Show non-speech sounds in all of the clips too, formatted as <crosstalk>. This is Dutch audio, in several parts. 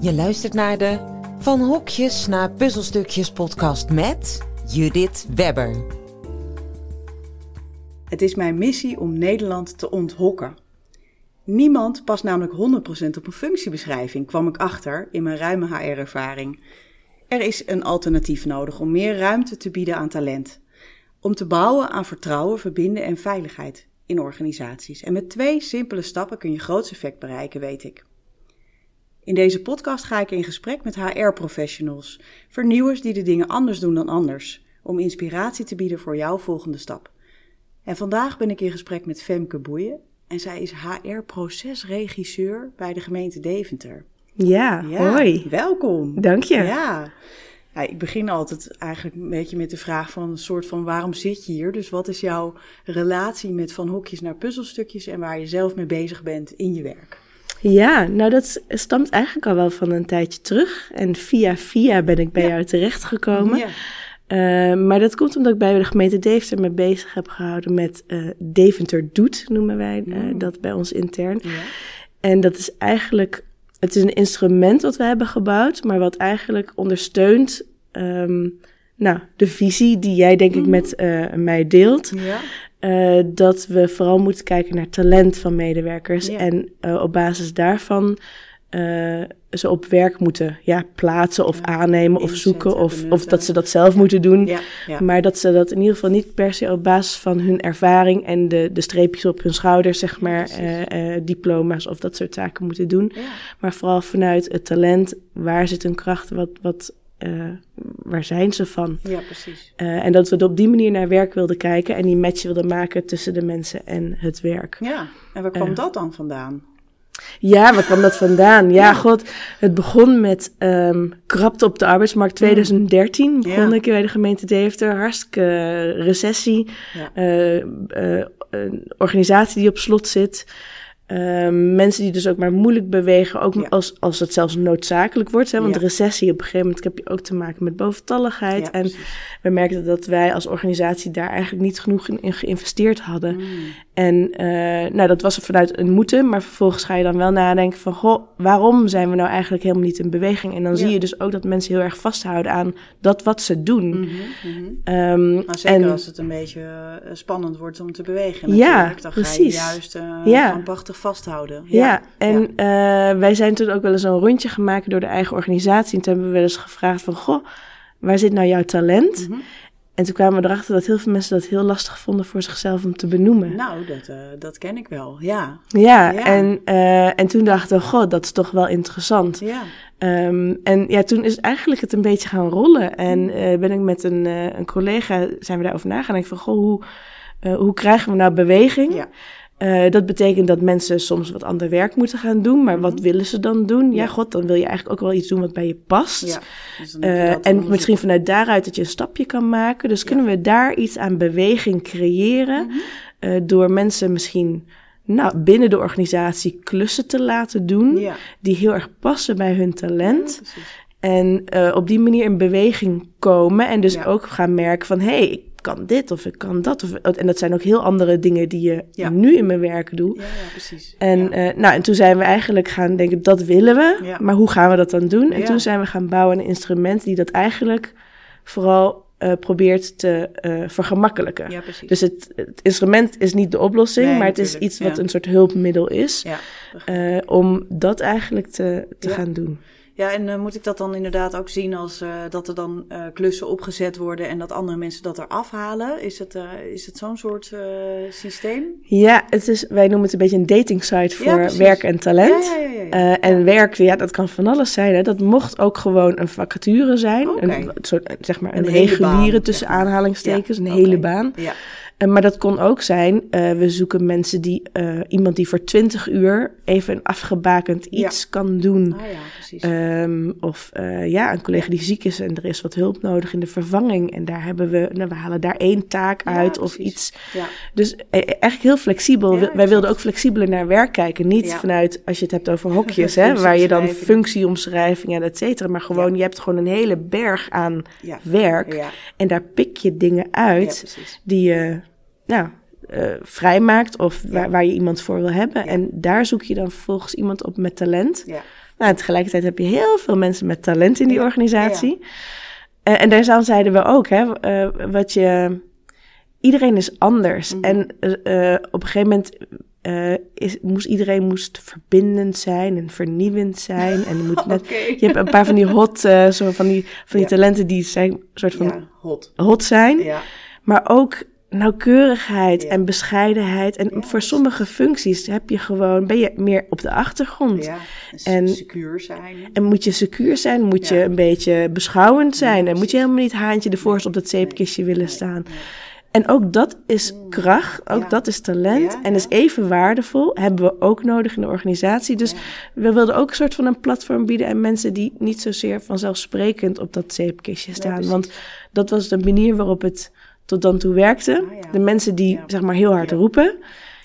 Je luistert naar de Van Hokjes naar Puzzelstukjes podcast met Judith Webber. Het is mijn missie om Nederland te onthokken. Niemand past namelijk 100% op een functiebeschrijving, kwam ik achter in mijn ruime HR-ervaring. Er is een alternatief nodig om meer ruimte te bieden aan talent. Om te bouwen aan vertrouwen, verbinden en veiligheid in organisaties. En met twee simpele stappen kun je groot effect bereiken, weet ik. In deze podcast ga ik in gesprek met HR-professionals, vernieuwers die de dingen anders doen dan anders, om inspiratie te bieden voor jouw volgende stap. En vandaag ben ik in gesprek met Femke Boeien en zij is HR-procesregisseur bij de gemeente Deventer. Ja, hoi. Welkom. Dank je. Ja. ja. Ik begin altijd eigenlijk een beetje met de vraag van een soort van waarom zit je hier? Dus wat is jouw relatie met van hokjes naar puzzelstukjes en waar je zelf mee bezig bent in je werk? Ja, nou dat stamt eigenlijk al wel van een tijdje terug. En via via ben ik bij jou terechtgekomen. Ja. Uh, maar dat komt omdat ik bij de gemeente Deventer me bezig heb gehouden met uh, Deventer Doet, noemen wij uh, dat bij ons intern. Ja. En dat is eigenlijk, het is een instrument wat we hebben gebouwd, maar wat eigenlijk ondersteunt um, nou, de visie die jij denk ik met mij deelt. Ja. Uh, dat we vooral moeten kijken naar talent van medewerkers. Ja. En uh, op basis daarvan uh, ze op werk moeten ja, plaatsen of ja, aannemen of zoeken. Of, of dat ze dat zelf moeten doen. Maar dat ze dat in ieder geval niet per se op basis van hun ervaring en de, de streepjes op hun schouders, zeg maar, diploma's of dat soort zaken moeten doen. Maar vooral vanuit het talent, waar zit hun kracht, wat, wat uh, waar zijn ze van? Ja, precies. Uh, en dat we op die manier naar werk wilden kijken en die match wilden maken tussen de mensen en het werk. Ja, en waar kwam uh, dat dan vandaan? Ja, waar kwam dat vandaan? Ja, ja. god, het begon met um, krapte op de arbeidsmarkt 2013. Begon ja. ik bij de gemeente Deventer, hartstikke recessie. Ja. een organisatie die op slot zit. Uh, mensen die dus ook maar moeilijk bewegen, ook ja. als, als het zelfs noodzakelijk wordt. Hè? Want ja. recessie, op een gegeven moment heb je ook te maken met boventalligheid. Ja, en precies. we merkten dat wij als organisatie daar eigenlijk niet genoeg in, in geïnvesteerd hadden. Mm. En uh, nou, dat was er vanuit een moeten, maar vervolgens ga je dan wel nadenken van, goh, waarom zijn we nou eigenlijk helemaal niet in beweging? En dan zie je dus ook dat mensen heel erg vasthouden aan dat wat ze doen. Mm -hmm, mm -hmm. Um, maar zeker en, als het een beetje uh, spannend wordt om te bewegen natuurlijk. Ja, dan precies. ga je juist uh, ja. Vasthouden. Ja, ja en ja. Uh, wij zijn toen ook wel eens een rondje gemaakt door de eigen organisatie. En toen hebben we wel eens gevraagd van, goh, waar zit nou jouw talent? Mhm. Mm -hmm. En toen kwamen we erachter dat heel veel mensen dat heel lastig vonden voor zichzelf om te benoemen. Nou, dat, uh, dat ken ik wel, ja. Ja, ja. En, uh, en toen dachten we, god, dat is toch wel interessant. Ja. Um, en ja, toen is eigenlijk het een beetje gaan rollen. En uh, ben ik met een, een collega, zijn we daarover nagedacht. En ik van, goh, hoe, hoe krijgen we nou beweging? Ja. Uh, dat betekent dat mensen soms wat ander werk moeten gaan doen. Maar mm -hmm. wat willen ze dan doen? Ja, ja, god, dan wil je eigenlijk ook wel iets doen wat bij je past. Ja, dus uh, en misschien vanuit daaruit dat je een stapje kan maken. Dus ja. kunnen we daar iets aan beweging creëren. Mm -hmm. uh, door mensen misschien nou, binnen de organisatie klussen te laten doen. Die heel erg passen bij hun talent. en op die manier in beweging komen. En dus ook gaan merken van... hé, hey, kan dit of ik kan dat. Of, en dat zijn ook heel andere dingen die je ja. nu in mijn werk doe. Ja, ja precies. En, ja. Uh, nou, en toen zijn we eigenlijk gaan denken, dat willen we. Maar hoe gaan we dat dan doen? En toen zijn we gaan bouwen aan een instrument die dat eigenlijk vooral uh, probeert te uh, vergemakkelijken. Ja, precies. Dus het, het, instrument is niet de oplossing, nee, maar het is iets wat een soort hulpmiddel is. om dat eigenlijk te, te gaan doen. Ja, en uh, moet ik dat dan inderdaad ook zien als uh, dat er dan uh, klussen opgezet worden en dat andere mensen dat er afhalen? Is het, is het zo'n soort systeem? Ja, het is, wij noemen het een beetje een dating site voor ja, werk en talent. Ja, ja, ja, en werk, ja, dat kan van alles zijn. Hè. Dat mocht ook gewoon een vacature zijn. Okay. Een, soort, zeg maar een, een reguliere baan. tussen aanhalingstekens, een okay. hele baan. Ja. Uh, maar dat kon ook zijn, uh, we zoeken mensen die, uh, iemand die voor 20 uur even een afgebakend iets ja. kan doen. Ah, ja, precies. Um, of ja, een collega die ziek is en er is wat hulp nodig in de vervanging. En daar hebben we, nou, we halen daar één taak ja, uit precies. of iets. Ja. Dus eigenlijk heel flexibel. Wij wilden ook flexibeler naar werk kijken. Niet vanuit, als je het hebt over <laughs> hokjes, hè, waar je dan functieomschrijvingen en et cetera. Maar gewoon, je hebt gewoon een hele berg aan werk. En daar pik je dingen uit die je nou, uh, vrijmaakt of waar, waar, je iemand voor wil hebben. En daar zoek je dan vervolgens iemand op met talent. Ja. Nou, tegelijkertijd heb je heel veel mensen met talent in die organisatie. Uh, en daar zeiden we ook, hè, wat je... Iedereen is anders. Mhm. En op een gegeven moment uh, is, moest, iedereen moest verbindend zijn en vernieuwend zijn. En moet <laughs> net, Je hebt een paar van die hot, uh, zo van die, van die talenten die zijn soort van ja, hot. hot zijn. Ja. Maar ook nauwkeurigheid en bescheidenheid. En voor sommige functies heb je gewoon, ben je meer op de achtergrond. Ja, en secuur zijn. En moet je secuur zijn, moet je een beetje beschouwend zijn. En moet je helemaal niet haantje de voorst op dat zeepkistje willen staan. En ook dat is mm. kracht, ook dat is talent en is even waardevol. Hebben we ook nodig in de organisatie. Dus we wilden ook een soort van een platform bieden aan mensen die niet zozeer vanzelfsprekend op dat zeepkistje staan. Want dat was de manier waarop het tot dan toe werkte. Ah, de mensen die zeg maar heel hard roepen.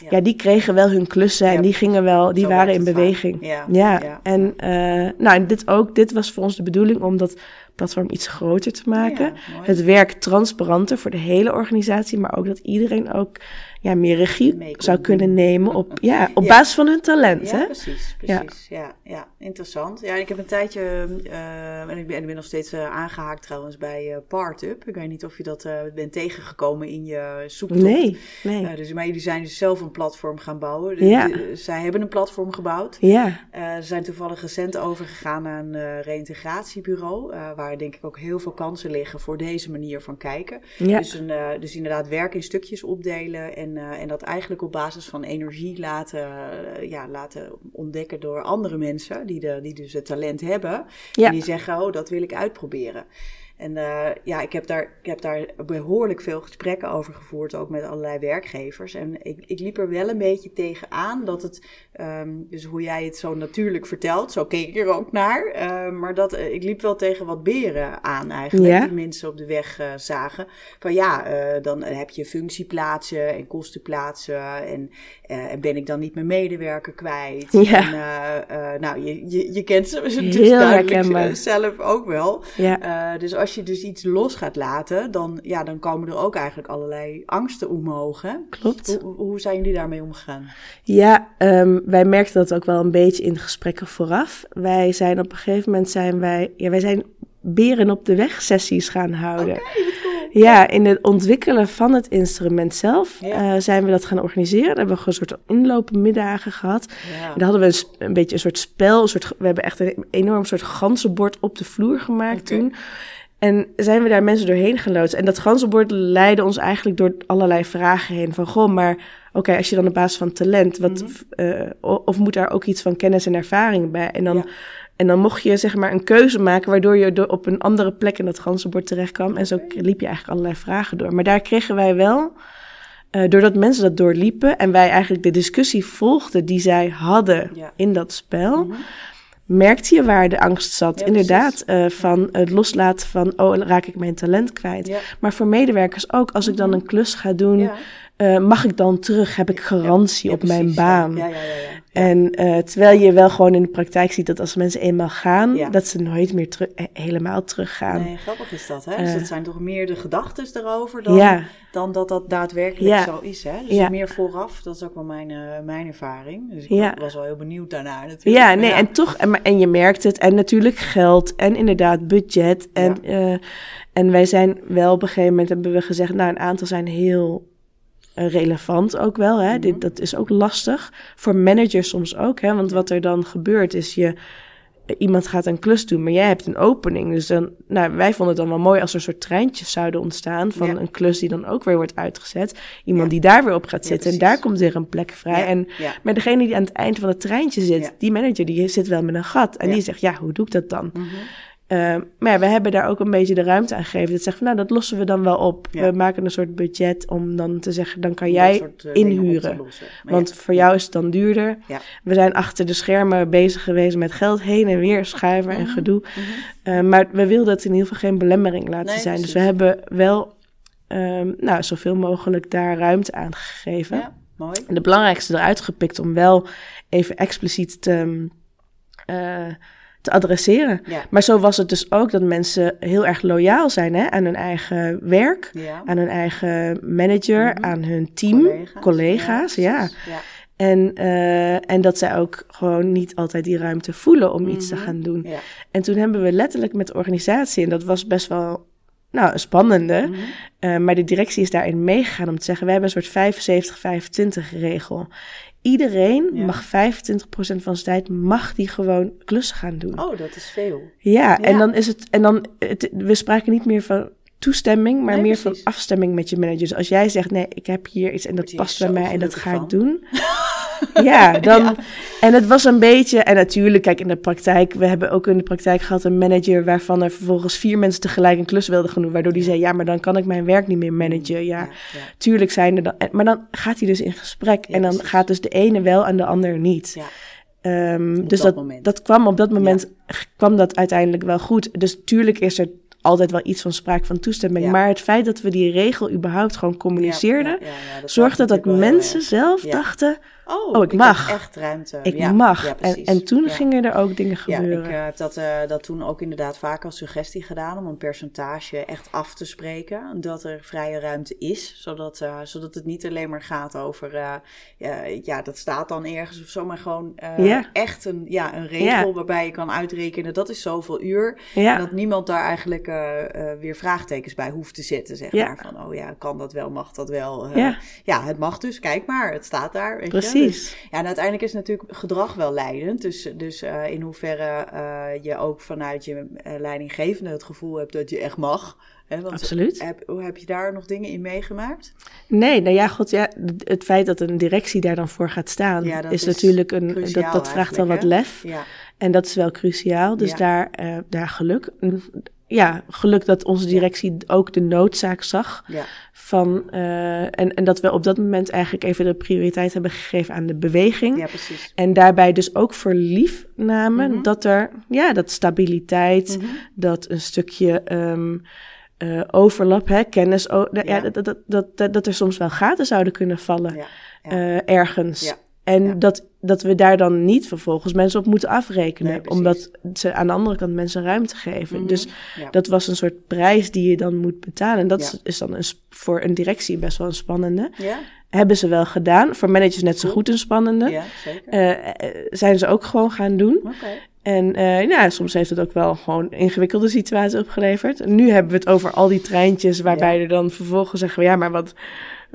Ja. die kregen wel hun klussen en die gingen wel, die waren in beweging. Ja, ja. en uh, nou, dit ook, dit was voor ons de bedoeling om dat platform iets groter te maken. het werk transparanter voor de hele organisatie, maar ook dat iedereen ook ja, meer regie zou kunnen nemen op, <laughs> ja, op basis van hun talent. Ja, precies. precies. Ja. ja. interessant. Ja, ik heb een tijdje, uh, en ik ben, ik ben nog steeds uh, aangehaakt trouwens bij uh, Partup. Ik weet niet of je dat bent tegengekomen in je zoektocht. Nee, nee. dus, maar jullie zijn dus zelf een platform gaan bouwen. Ja. zij hebben een platform gebouwd. Ja. ze zijn toevallig recent overgegaan naar een reïntegratiebureau, waar denk ik ook heel veel kansen liggen voor deze manier van kijken. Ja. Dus, een, dus inderdaad werk in stukjes opdelen en en, uh, en dat eigenlijk op basis van energie laten, uh, ja, laten ontdekken door andere mensen die, de, die dus het talent hebben. Ja. En die zeggen, oh, dat wil ik uitproberen. En uh, ja, ik heb, daar, ik heb daar behoorlijk veel gesprekken over gevoerd, ook met allerlei werkgevers. En ik, ik liep er wel een beetje tegen aan dat het, um, dus hoe jij het zo natuurlijk vertelt, zo keek ik er ook naar. Uh, maar dat, uh, ik liep wel tegen wat beren aan eigenlijk, ja. die mensen op de weg zagen. Van ja, dan heb je functieplaatsen en kostenplaatsen en, en ben ik dan niet mijn medewerker kwijt. Ja. En, nou, je, je, je kent ze dus duidelijk zelf ook wel. Ja. dus als je dus iets los gaat laten, dan, ja, dan komen er ook eigenlijk allerlei angsten omhoog. Klopt. Hoe, hoe zijn jullie daarmee omgegaan? Ja, um, wij merkten dat ook wel een beetje in gesprekken vooraf. Wij zijn op een gegeven moment zijn wij, ja, wij zijn beren op de weg sessies gaan houden. Ja, in het ontwikkelen van het instrument zelf ja. uh, zijn we dat gaan organiseren. Daar hebben we een soort inloopmiddagen gehad. Ja. En daar hadden we een, een, beetje een soort spel. Een soort, we hebben echt een enorm soort ganzenbord op de vloer gemaakt okay. toen. En zijn we daar mensen doorheen geloodst. En dat ganzenbord leidde ons eigenlijk door allerlei vragen heen. Van, goh, maar oké, als je dan op basis van talent... Wat, uh, of moet daar ook iets van kennis en ervaring bij? En dan, en dan mocht je zeg maar een keuze maken... waardoor je op een andere plek in dat ganzenbord terecht kwam. En zo liep je eigenlijk allerlei vragen door. Maar daar kregen wij wel... Uh, doordat mensen dat doorliepen en wij eigenlijk de discussie volgden die zij hadden ja. in dat spel, mm merkte je waar de angst zat. Inderdaad, uh, van het loslaten van, oh, raak ik mijn talent kwijt. Ja. Maar voor medewerkers ook, als ik dan mhm. een klus ga doen. Uh, mag ik dan terug? Heb ik garantie op mijn baan? Ja, ja, ja, En uh, terwijl je wel gewoon in de praktijk ziet dat als mensen eenmaal gaan, dat ze nooit meer terug, helemaal teruggaan. Nee, grappig is dat, hè? dus het zijn toch meer de gedachten erover dan, dan dat dat daadwerkelijk zo is, hè? Dus meer vooraf, dat is ook wel mijn, mijn ervaring. Dus ik was wel heel benieuwd daarnaar natuurlijk. Ja, nee, en toch, en, en je merkt het, en natuurlijk geld, en inderdaad budget. En, en wij zijn wel op een gegeven moment hebben we gezegd, nou, een aantal zijn heel eh, relevant ook wel. Hè? Dit, mhm. dat is ook lastig. Voor managers soms ook. Hè? Want wat er dan gebeurt is je. Iemand gaat een klus doen, maar jij hebt een opening. Dus dan, nou, wij vonden het dan wel mooi als er een soort treintjes zouden ontstaan van een klus die dan ook weer wordt uitgezet. Iemand die daar weer op gaat zitten en daar komt weer een plek vrij. En maar degene die aan het eind van het treintje zit, die manager, die zit wel met een gat. En die zegt, ja, hoe doe ik dat dan? Mm uh, maar ja, we hebben daar ook een beetje de ruimte aan gegeven. Dat zegt van, nou, dat lossen we dan wel op. We maken een soort budget om dan te zeggen, dan kan jij soort, uh, inhuren. Want ja. voor jou is het dan duurder. Ja. We zijn achter de schermen bezig geweest met geld heen en weer schuiven en mhm. gedoe. Mm -hmm. uh, maar we wilden het in ieder geval geen belemmering laten nee, zijn. Precies. Dus we hebben wel, um, nou, zoveel mogelijk daar ruimte aan gegeven. Ja, mooi. En de belangrijkste eruit gepikt om wel even expliciet te te adresseren. Ja. Maar zo was het dus ook dat mensen heel erg loyaal zijn hè, aan hun eigen werk, Ja. aan hun eigen manager, Mhm. aan hun team, collega's, ja. ja. En, eh, en dat zij ook gewoon niet altijd die ruimte voelen om iets te Mhm. gaan doen. En toen hebben we letterlijk met de organisatie, en dat was best wel nou, een spannende, Mhm. eh, maar de directie is daarin meegegaan om te zeggen: we hebben een soort 75-25 regel. Iedereen Ja. mag 25% van zijn tijd mag die gewoon klussen gaan doen. Oh, dat is veel. Ja, en dan is het. En dan, het, we spraken niet meer van toestemming, maar Nee, meer precies. van afstemming met je manager. Dus als jij zegt: nee, ik heb hier iets en dat past bij mij en dat ga ik doen. <laughs> <laughs> <laughs> ja, dan. Ja. En het was een beetje. En natuurlijk, kijk, in de praktijk. We hebben ook in de praktijk gehad een manager waarvan er vervolgens vier mensen tegelijk een klus wilden doen. Waardoor die zei: ja, maar dan kan ik mijn werk niet meer managen. Ja, ja. tuurlijk zijn er dan. Maar dan gaat hij dus in gesprek. En dan precies. gaat dus de ene wel en de ander niet. Ja. Ehm, Op dus dat dat, dat kwam op dat moment kwam dat uiteindelijk wel goed. Dus tuurlijk is er altijd wel iets van sprake van toestemming. Ja. Maar het feit dat we die regel überhaupt gewoon communiceerden, Ja, dat zorgde dat heel mensen erg. zelf dachten: Oh, Oh, ik heb mag. echt ruimte. ik Ja, mag. ja, en, en toen Ja. gingen er ook dingen Ja, gebeuren. ik eh, heb dat, eh, dat toen ook inderdaad vaak als suggestie gedaan om een percentage echt af te spreken. Dat er vrije ruimte is, zodat, eh, zodat het niet alleen maar gaat over, eh, ja, ja, dat staat dan ergens of zo, maar gewoon eh, Ja. echt een, ja, een regel Ja. waarbij je kan uitrekenen dat is zoveel uur. ja. En dat niemand daar eigenlijk eh, eh, weer vraagtekens bij hoeft te zetten, zeg Ja. maar. Van, oh ja, kan dat wel, mag dat wel? Eh, Ja. ja, het mag dus, kijk maar, het staat daar. Weet Je? Dus, ja, en uiteindelijk is natuurlijk gedrag wel leidend. Dus, dus eh, in hoeverre eh, je ook vanuit je eh, leidinggevende het gevoel hebt dat je echt mag. Hè? Want Absoluut. Heb, hoe heb je daar nog dingen in meegemaakt? Nee, nou ja, god, ja, het feit dat een directie daar dan voor gaat staan, Ja, is, is natuurlijk een. Dat, dat vraagt wel wat lef. Ja, En dat is wel cruciaal. Dus Ja. daar, daar geluk. Ja, geluk dat onze directie ook de noodzaak zag. ja, Van, eh, en, en dat we op dat moment eigenlijk even de prioriteit hebben gegeven aan de beweging. ja, precies. En daarbij dus ook voor lief namen Mhm. dat er, ja, dat stabiliteit, Mhm. dat een stukje eh, overlap, hè, kennis, o- ja. Ja. dat, dat, dat, dat, dat er soms wel gaten zouden kunnen vallen eh, ergens. Ja. En dat, dat we daar dan niet vervolgens mensen op moeten afrekenen, Nee, omdat ze aan de andere kant mensen ruimte geven. Mhm. Dus Ja. dat was een soort prijs die je dan moet betalen. En dat Ja. is, is dan een, voor een directie best wel een spannende. ja, Hebben ze wel gedaan. Voor managers net zo goed een spannende. ja, zeker. Eh, eh, zijn ze ook gewoon gaan doen. En eh, ja, soms heeft het ook wel gewoon ingewikkelde situaties opgeleverd. Nu hebben we het over al die treintjes waarbij Ja. er dan vervolgens zeggen we... ja, maar wat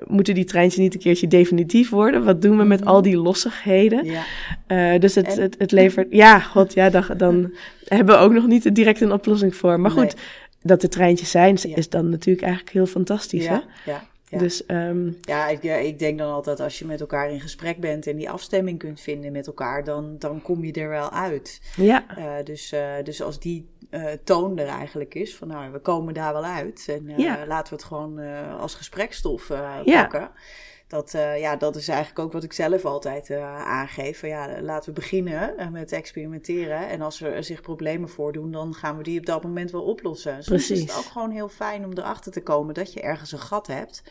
moeten die treintjes niet een keertje definitief worden? Wat doen we met al die lossigheden? Ja, Eh, dus het, En? het, het levert... Ja, god, ja, dan, dan <laughs> hebben we ook nog niet direct een oplossing voor. Maar goed, Nee. dat er treintjes zijn, is dan natuurlijk eigenlijk heel fantastisch, ja, hè? ja. Ja. Dus ehm, Ja, ik, ja, ik denk dan altijd als je met elkaar in gesprek bent en die afstemming kunt vinden met elkaar, dan, dan kom je er wel uit. ja, Eh, dus, eh, dus als die eh, toon er eigenlijk is, van nou, we komen daar wel uit en Ja. laten we het gewoon als gesprekstof pakken. Dat, eh, ja, dat is eigenlijk ook wat ik zelf altijd eh, aangeef. Van, ja, laten we beginnen eh, met experimenteren. En als er zich problemen voordoen, dan gaan we die op dat moment wel oplossen. Soms is Precies. het ook gewoon heel fijn om erachter te komen dat je ergens een gat hebt.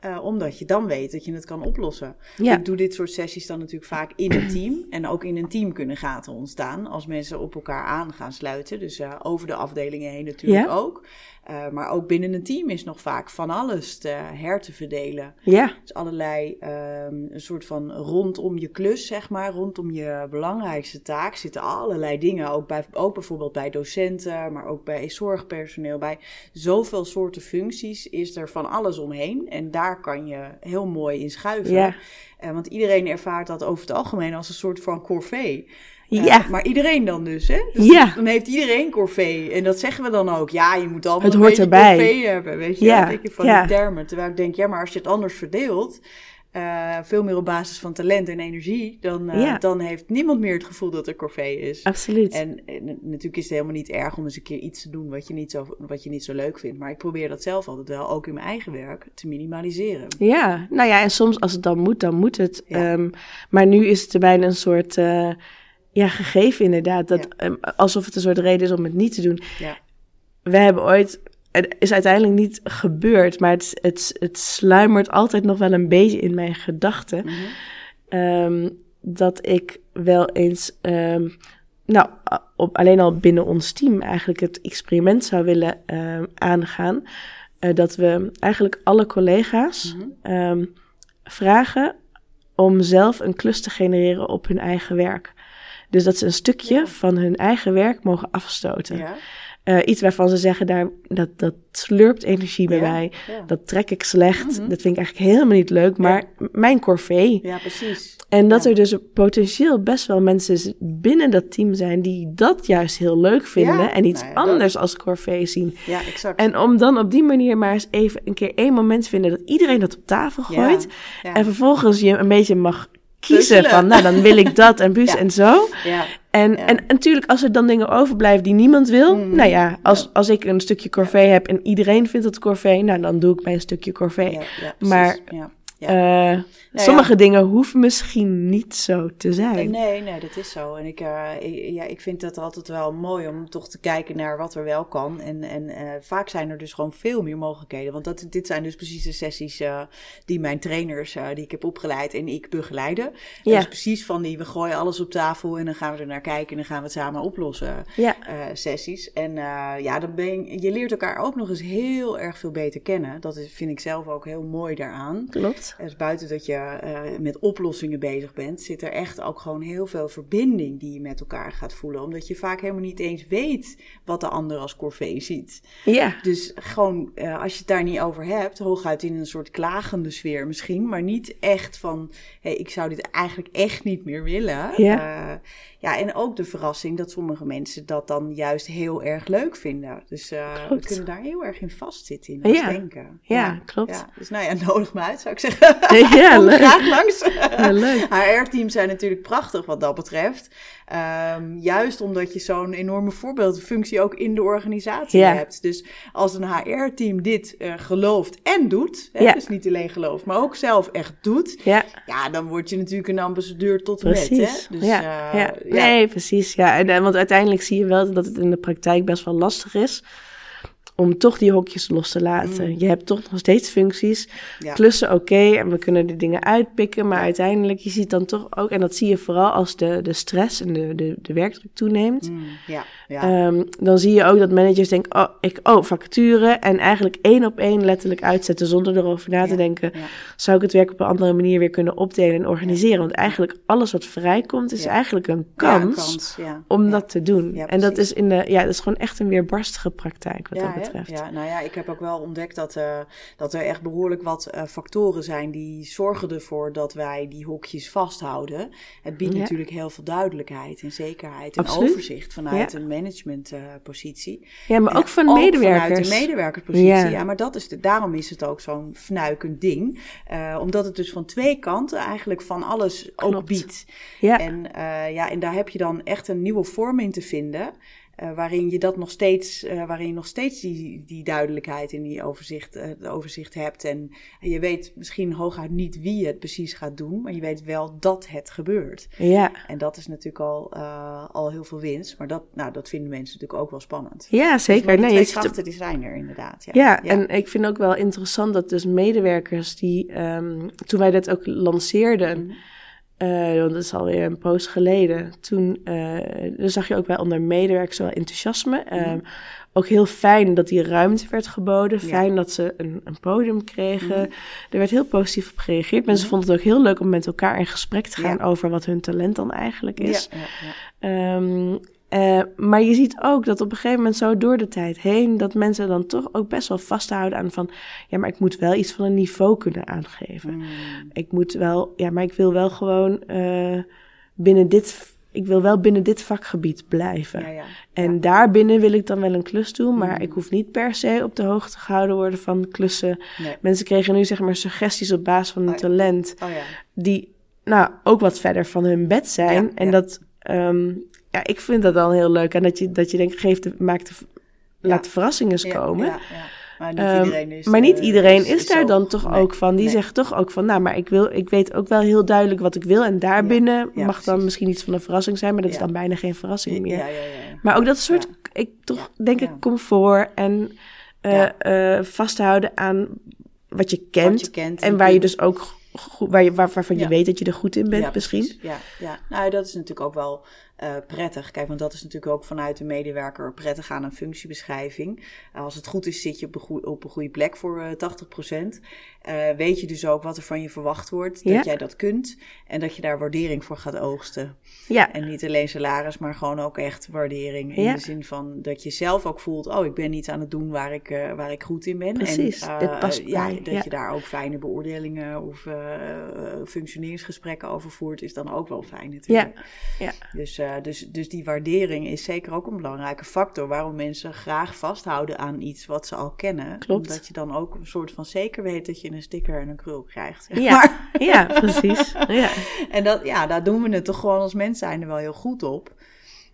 Eh, omdat je dan weet dat je het kan oplossen. Ja. Ik doe dit soort sessies dan natuurlijk vaak in een team. En ook in een team kunnen gaten ontstaan als mensen op elkaar aan gaan sluiten. Dus eh, over de afdelingen heen natuurlijk Ja. ook. Eh, maar ook binnen een team is nog vaak van alles te her te verdelen. ja, Dus allerlei, ehm, een soort van rondom je klus, zeg maar, rondom je belangrijkste taak zitten allerlei dingen. Ook, bij, ook bijvoorbeeld bij docenten, maar ook bij zorgpersoneel. Bij zoveel soorten functies is er van alles omheen. En daar kan je heel mooi in schuiven. Ja. Eh, want iedereen ervaart dat over het algemeen als een soort van corvée. Eh, ja. maar iedereen dan dus, hè? Dus Ja. Dan heeft iedereen corvée. En dat zeggen we dan ook. Ja, je moet allemaal Het een beetje erbij. corvée hebben, weet je. Ja, denk je van die termen. Terwijl ik denk, ja, maar als je het anders verdeelt... eh, veel meer op basis van talent en energie... Dan, eh, Ja. dan heeft niemand meer het gevoel dat er corvée is. absoluut. En, en natuurlijk is het helemaal niet erg om eens een keer iets te doen... Wat je, niet zo, wat je niet zo leuk vindt. Maar ik probeer dat zelf altijd wel, ook in mijn eigen werk... te minimaliseren. Ja, nou ja, en soms als het dan moet, dan moet het. Ja. Ehm, maar nu is het bijna een soort eh, ja, gegeven inderdaad. Dat, ehm, alsof het een soort reden is om het niet te doen. Ja, We hebben ooit, het is uiteindelijk niet gebeurd, maar het, het, het sluimert altijd nog wel een beetje in mijn gedachten. Mhm. Ehm, dat ik wel eens ehm, nou, op, alleen al binnen ons team eigenlijk het experiment zou willen uh, aangaan. Uh, dat we eigenlijk alle collega's mm -hmm. vragen om zelf een klus te genereren op hun eigen werk. Dus dat ze een stukje ja. van hun eigen werk mogen afstoten. Ja. Uh, iets waarvan ze zeggen, daar, dat, dat slurpt energie bij ja, mij. Ja. Dat trek ik slecht. Mm -hmm. Dat vind ik eigenlijk helemaal niet leuk. Maar ja. mijn corvée. Ja, precies. En dat er dus potentieel best wel mensen binnen dat team zijn... die dat juist heel leuk vinden... en iets nou anders dat... als corvée zien. Ja, exact. En om dan op die manier maar eens even een keer één moment te vinden... dat iedereen dat op tafel gooit... en vervolgens je een beetje mag kiezen Puzzelen. van, nou dan wil ik dat en <laughs> bus ja. en zo. Ja. En, Ja. en natuurlijk, als er dan dingen overblijven die niemand wil, Mm. nou ja, als, als ik een stukje corvée heb en iedereen vindt het corvée, nou dan doe ik mijn stukje corvée. Ja, ja. Ja. Eh, ja. sommige dingen hoeven misschien niet zo te zijn. Nee, nee, dat is zo. En ik, eh, ik- ja, ik vind het altijd wel mooi om toch te kijken naar wat er wel kan. En, en eh, vaak zijn er dus gewoon veel meer mogelijkheden. Want dat, dit zijn dus precies de sessies die mijn trainers, die ik heb opgeleid en ik begeleiden. Ja. Dus precies van die, we gooien alles op tafel en dan gaan we er naar kijken en dan gaan we het samen oplossen. Ja, sessies. En ja, dan ben je, je leert elkaar ook nog eens heel erg veel beter kennen. Dat is, vind ik zelf ook heel mooi daaraan. klopt. Dus buiten dat je eh, met oplossingen bezig bent, zit er echt ook gewoon heel veel verbinding die je met elkaar gaat voelen. Omdat je vaak helemaal niet eens weet wat de ander als corvée ziet. Ja, Dus gewoon, eh, als je het daar niet over hebt, hooguit in een soort klagende sfeer misschien, maar niet echt van, hé, ik zou dit eigenlijk echt niet meer willen. Ja. Eh, ja, en ook de verrassing dat sommige mensen dat dan juist heel erg leuk vinden. Dus we kunnen daar heel erg in vastzitten in ons Ja. denken. Ja, klopt. Ja, dus nou ja, <laughs> nodig me uit, zou ik zeggen. <laughs> Ja, Kom leuk. graag langs. Ja, leuk. <laughs> HR-teams zijn natuurlijk prachtig wat dat betreft. Ehm, juist omdat je zo'n enorme voorbeeldfunctie ook in de organisatie Ja. hebt. Dus als een HR-team dit eh, gelooft en doet, hè, Ja. dus niet alleen gelooft, maar ook zelf echt doet, ja, ja, dan word je natuurlijk een ambassadeur tot en met. precies. Hè? Dus, ja, eh, ja. Nee, precies. Ja, en, eh, want uiteindelijk zie je wel dat het in de praktijk best wel lastig is om toch die hokjes los te laten. Mm. Je hebt toch nog steeds functies, Ja. klussen oké, en we kunnen de dingen uitpikken, maar uiteindelijk, je ziet dan toch ook, en dat zie je vooral als de, de stress en de, de, de werkdruk toeneemt, Mm, ja, ja. Ehm, dan zie je ook dat managers denken, oh, ik, oh, vacature. En eigenlijk één op één letterlijk uitzetten zonder erover na te Ja, denken. Zou ik het werk op een andere manier weer kunnen opdelen en organiseren? Want eigenlijk alles wat vrijkomt is eigenlijk een kans, om dat te doen. Ja, en dat is, in de, ja, dat is gewoon echt een weerbarstige praktijk wat dat hè? Betreft. Ja, nou ja, ik heb ook wel ontdekt dat, eh, dat er echt behoorlijk wat eh, factoren zijn die zorgen ervoor dat wij die hokjes vasthouden. Het biedt Ja. natuurlijk heel veel duidelijkheid en zekerheid en Absoluut. overzicht vanuit Ja. een managementpositie. Ja, maar En ook van Vanuit medewerkers. de medewerkerspositie. Ja. Ja. maar dat is de, daarom is het ook zo'n fnuikend ding. Eh, omdat het dus van twee kanten eigenlijk van alles ook biedt. Ja, En, eh, ja, en daar heb je dan echt een nieuwe vorm in te vinden. Eh, waarin je dat nog steeds, eh, waarin je nog steeds die, die duidelijkheid en die overzicht, eh, het overzicht hebt. En je weet misschien hooguit niet wie het precies gaat doen, maar je weet wel dat het gebeurt. ja. En dat is natuurlijk al, al heel veel winst. Maar dat, nou, dat vinden mensen natuurlijk ook wel spannend. ja Dus zeker. die Nee, je twee krachten die zijn er inderdaad. Ja, Ja, en ik vind ook wel interessant dat dus medewerkers die, ehm, toen wij dat ook lanceerden, Mhm. Want dat is alweer een poos geleden, toen eh, dan zag je ook wel onder medewerkers wel enthousiasme. Ehm, ook heel fijn dat die ruimte werd geboden, Ja. fijn dat ze een, een podium kregen. Mhm. Er werd heel positief op gereageerd. Mensen vonden het ook heel leuk om met elkaar in gesprek te gaan Ja. over wat hun talent dan eigenlijk is. Ja, ja, eh, maar je ziet ook dat op een gegeven moment zo door de tijd heen... dat mensen dan toch ook best wel vasthouden aan van... ja, maar ik moet wel iets van een niveau kunnen aangeven. Mm. Ik moet wel... Ja, maar ik wil wel gewoon eh, binnen dit... Ik wil wel binnen dit vakgebied blijven. Ja, ja. En Ja. daarbinnen wil ik dan wel een klus doen... maar Mm. ik hoef niet per se op de hoogte gehouden worden van klussen. Nee. Mensen kregen nu zeg maar suggesties op basis van hun Oh talent Oh ja. die nou ook wat verder van hun bed zijn. En dat, ehm, ja, ik vind dat dan heel leuk. En dat je, dat je denkt, geef de, maak de, laat de eens komen. ja, ja. Maar niet Ehm, iedereen is maar niet eh, iedereen is, daar zo. dan toch Nee, ook van. Die nee. zegt toch ook van, nou, maar ik, wil, ik weet ook wel heel duidelijk wat ik wil. En daarbinnen ja, mag dan misschien iets van een verrassing zijn, maar dat is dan bijna geen verrassing meer. Ja, ja, ja. ja. Maar ook dat soort, ik toch denk ik, comfort en eh, eh, vasthouden aan wat je kent. Wat je kent en waar je dus ook, waar je, waar, waarvan je Ja. weet dat je er goed in bent Ja, misschien. Ja, ja. Nou, dat is natuurlijk ook wel uh, prettig. Kijk, want dat is natuurlijk ook vanuit de medewerker prettig aan een functiebeschrijving. Uh, als het goed is, zit je op een, goede, op een goede plek voor uh, 80%. weet je dus ook wat er van je verwacht wordt, dat jij dat kunt en dat je daar waardering voor gaat oogsten. Ja. En niet alleen salaris, maar gewoon ook echt waardering. In Ja. de zin van dat je zelf ook voelt, oh, ik ben iets aan het doen waar ik, waar ik goed in ben. Precies, en, dit past ja, dat je daar ook fijne beoordelingen of functioneringsgesprekken over voert, is dan ook wel fijn natuurlijk. Ja. Ja. Dus, uh, dus, dus die waardering is zeker ook een belangrijke factor waarom mensen graag vasthouden aan iets wat ze al kennen. Klopt. Omdat je dan ook een soort van zeker weet dat je een sticker en een krul krijgt. zeg Ja, ja precies. Ja. <laughs> En dat, ja, daar doen we het toch gewoon als mens zijn er wel heel goed op.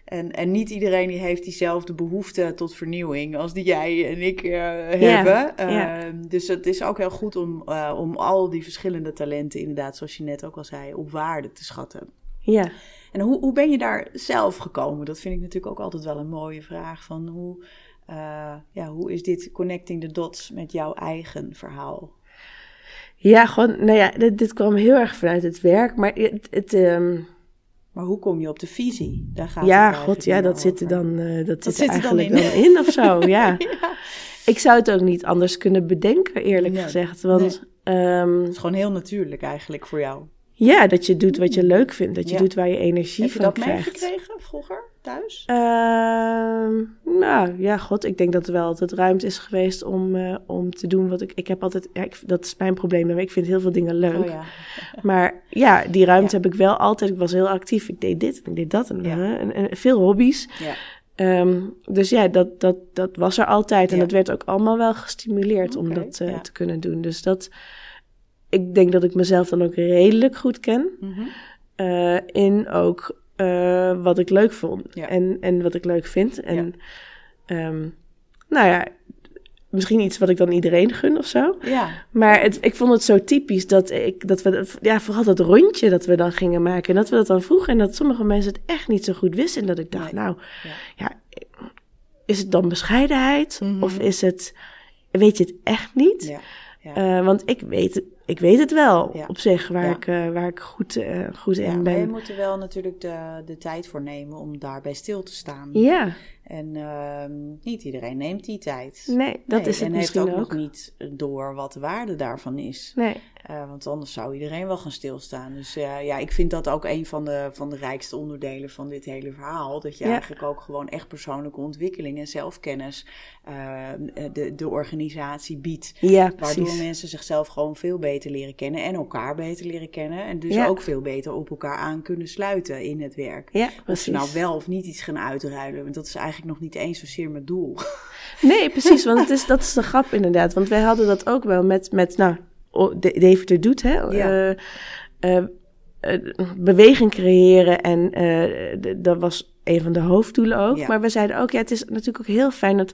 En, en niet iedereen die heeft diezelfde behoefte tot vernieuwing als die jij en ik uh, hebben. Uh, ja. Dus het is ook heel goed om, uh, om al die verschillende talenten, inderdaad, zoals je net ook al zei, op waarde te schatten. Ja. En hoe, hoe ben je daar zelf gekomen? Dat vind ik natuurlijk ook altijd wel een mooie vraag. Van hoe, uh, ja, hoe is dit connecting the dots met jouw eigen verhaal? Ja, gewoon, nou ja, dit, dit kwam heel erg vanuit het werk, maar het. het um... Maar hoe kom je op de visie? Daar gaat ja, god, ja, dat zit er dan, uh, dat, dat zit er eigenlijk dan in. wel in of zo, <laughs> ja. ja. Ik zou het ook niet anders kunnen bedenken, eerlijk nee. gezegd. Want, nee. um, het is gewoon heel natuurlijk eigenlijk voor jou. Ja, dat je doet wat je leuk vindt. Dat je ja. doet waar je energie Heb je van dat krijgt. meegekregen vroeger, thuis? Uh, nou, ja, god, ik denk dat er wel altijd ruimte is geweest om, uh, om te doen wat ik... Ik heb altijd... Ja, ik, dat is mijn probleem, maar ik vind heel veel dingen leuk. Oh, ja. <laughs> Maar ja, die ruimte ja. heb ik wel altijd. Ik was heel actief. Ik deed dit en ik deed dat en, Ja. en, en veel hobby's. Ja. Um, dus ja, dat, dat, dat was er altijd. En dat werd ook allemaal wel gestimuleerd om dat uh, ja. te kunnen doen. Dus dat... Ik denk dat ik mezelf dan ook redelijk goed ken. Mhm. In ook uh, wat ik leuk vond Ja. en, en wat ik leuk vind. En um, nou ja, misschien iets wat ik dan iedereen gun of zo. Ja. Maar het, ik vond het zo typisch dat, ik, dat we, ja, vooral dat rondje dat we dan gingen maken. En dat we dat dan vroegen en dat sommige mensen het echt niet zo goed wisten. En dat ik dacht, Nee. nou, Ja. ja, is het dan bescheidenheid? Mhm. Of is het, weet je het echt niet? Ja. Uh, want ik weet, ik weet het wel Ja. op zich, waar, Ja. ik, uh, waar ik goed, uh, goed Ja, in maar je ben. moet er wel natuurlijk de, de tijd voor nemen om daarbij stil te staan. Ja, En ehm, niet iedereen neemt die tijd. nee, dat Nee, is het en heeft misschien ook, ook. nog niet door wat de waarde daarvan is. Nee, Eh, want anders zou iedereen wel gaan stilstaan. Dus eh, ja, ik vind dat ook een van de, van de rijkste onderdelen van dit hele verhaal. Dat je Ja. eigenlijk ook gewoon echt persoonlijke ontwikkeling en zelfkennis eh, de, de organisatie biedt. ja, Waardoor precies. mensen zichzelf gewoon veel beter leren kennen en elkaar beter leren kennen. En dus Ja. ook veel beter op elkaar aan kunnen sluiten in het werk. Ja, Of precies. ze nou wel of niet iets gaan uitruilen. Want dat is eigenlijk nog niet eens zozeer mijn doel. Nee, precies, want het is, dat is de grap inderdaad. Want wij hadden dat ook wel met, met nou, Deventer doet, hè. Ja. eh, eh, eh, beweging creëren en dat was een van de hoofddoelen ook. Ja. Maar we zeiden ook, ja, het is natuurlijk ook heel fijn dat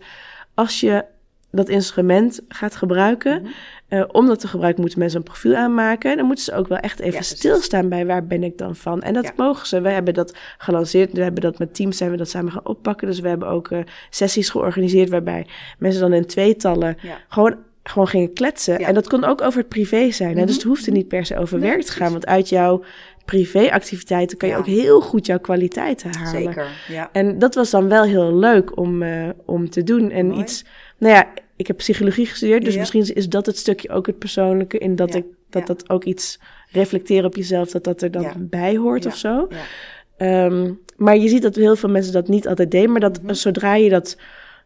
als je dat instrument gaat gebruiken, eh, om dat te gebruiken moeten mensen een profiel aanmaken. Dan moeten ze ook wel echt even Ja, stilstaan bij waar ben ik dan van. En dat Ja. mogen ze. We hebben dat gelanceerd. We hebben dat met teams zijn we dat samen gaan oppakken. Dus we hebben ook sessies georganiseerd waarbij mensen dan in tweetallen Ja. gewoon, gewoon gingen kletsen. Ja. En dat kon ook over het privé zijn. hè. Dus het hoefde niet per se over werk te gaan. Want uit jouw privéactiviteiten kan je Ja. ook heel goed jouw kwaliteiten halen. Zeker, ja. En dat was dan wel heel leuk om, eh, om te doen. En Mooi. iets, nou ja, ik heb psychologie gestudeerd, dus Ja. misschien is dat het stukje ook het persoonlijke, in dat ik dat dat ook iets reflecteren op jezelf, dat dat er dan bij hoort of zo. Ehm, maar je ziet dat heel veel mensen dat niet altijd deden, maar dat zodra je dat